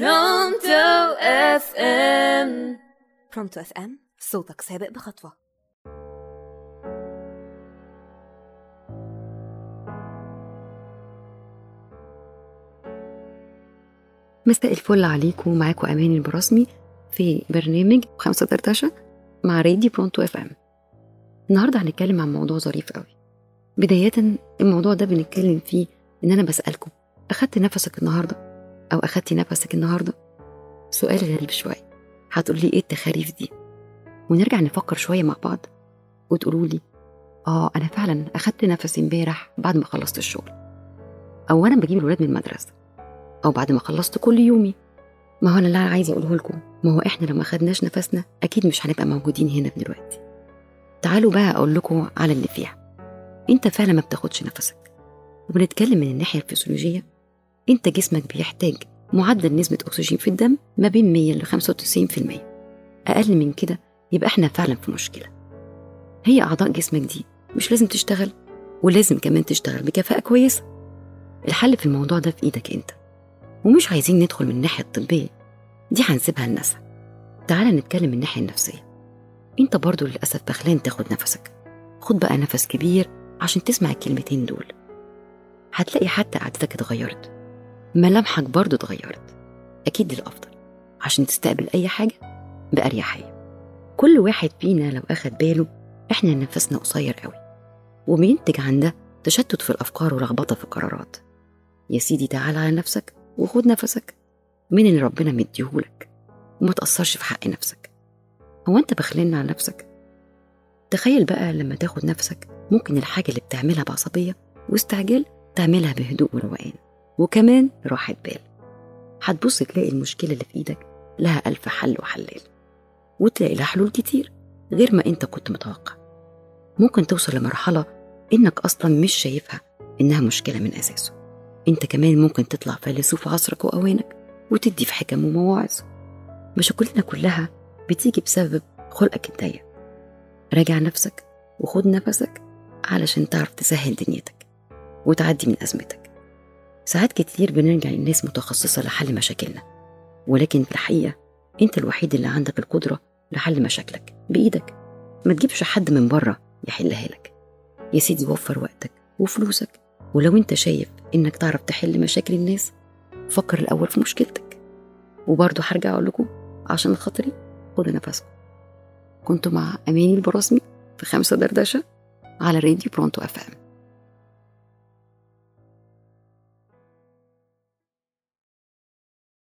Pronto FM Pronto FM صوتك سابق بخطوة. مساء الفل عليكم معاكم أمان البراسمي في برنامج خمسة دردشة مع راديو Pronto FM النهارده هنتكلم عن موضوع ظريف قوي. بداية الموضوع ده بنتكلم فيه إن أنا بسألكم أخدت نفسك النهارده أو أخدتي نفسك النهارده؟ سؤال غريب شوية. هتقولي إيه التخاريف دي؟ ونرجع نفكر شوية مع بعض. وتقولوا لي آه أنا فعلا أخدت نفسي امبارح بعد ما خلصت الشغل. أو أنا بجيب الولاد من المدرسة. أو بعد ما خلصت كل يومي. ما هو أنا اللي عايزة أقوله لكم. ما هو إحنا لو ما خدناش نفسنا أكيد مش هنبقى موجودين هنا دلوقتي. تعالوا بقى أقول لكم على اللي فيها. أنت فعلا ما بتاخدش نفسك. وبنتكلم من الناحية الفسيولوجية. انت جسمك بيحتاج معدل نسبة أكسجين في الدم ما بين 100 ل 95% أقل من كده يبقى إحنا فعلا في مشكلة. هي أعضاء جسمك دي مش لازم تشتغل ولازم كمان تشتغل بكفاءة كويسة. الحل في الموضوع ده في إيدك أنت. ومش عايزين ندخل من الناحية الطبية. دي هنسيبها لناسها تعال نتكلم من الناحية النفسية. أنت برضو للأسف بخلان تاخد نفسك. خد بقى نفس كبير عشان تسمع الكلمتين دول. هتلاقي حتى قعدتك اتغيرت. ملامحك برضو اتغيرت. أكيد للأفضل عشان تستقبل أي حاجة بأريحية. كل واحد فينا لو أخد باله إحنا نفسنا قصير قوي. وبينتج عن ده تشتت في الأفكار ولخبطة في القرارات يا سيدي تعال على نفسك وخد نفسك. من اللي ربنا مديهولك؟ وما تأثرش في حق نفسك. هو أنت بخلان على نفسك؟ تخيل بقى لما تاخد نفسك ممكن الحاجة اللي بتعملها بعصبية واستعجال تعملها بهدوء وروقان. وكمان راحة بال. هتبص تلاقي المشكلة اللي في إيدك لها ألف حل وحلال وتلاقي لها حلول كتير غير ما أنت كنت متوقع. ممكن توصل لمرحلة إنك أصلا مش شايفها إنها مشكلة من أساسه. أنت كمان ممكن تطلع فيلسوف عصرك وأوانك وتدي في حكم ومواعظ. مشاكلنا كلها بتيجي بسبب خلقك الضيق راجع نفسك وخد نفسك علشان تعرف تسهل دنيتك وتعدي من أزمتك. ساعات كتير بنرجع للناس متخصصة لحل مشاكلنا. ولكن في الحقيقة أنت الوحيد اللي عندك القدرة لحل مشاكلك بإيدك. ما تجيبش حد من بره يحلها لك. يا سيدي وفر وقتك وفلوسك. ولو أنت شايف إنك تعرف تحل مشاكل الناس فكر الأول في مشكلتك. وبرضه هرجع أقول لكم عشان خاطري خدوا نفسكم. كنت مع أماني البراسمي في خمسة دردشة على راديو برونتو أف إم.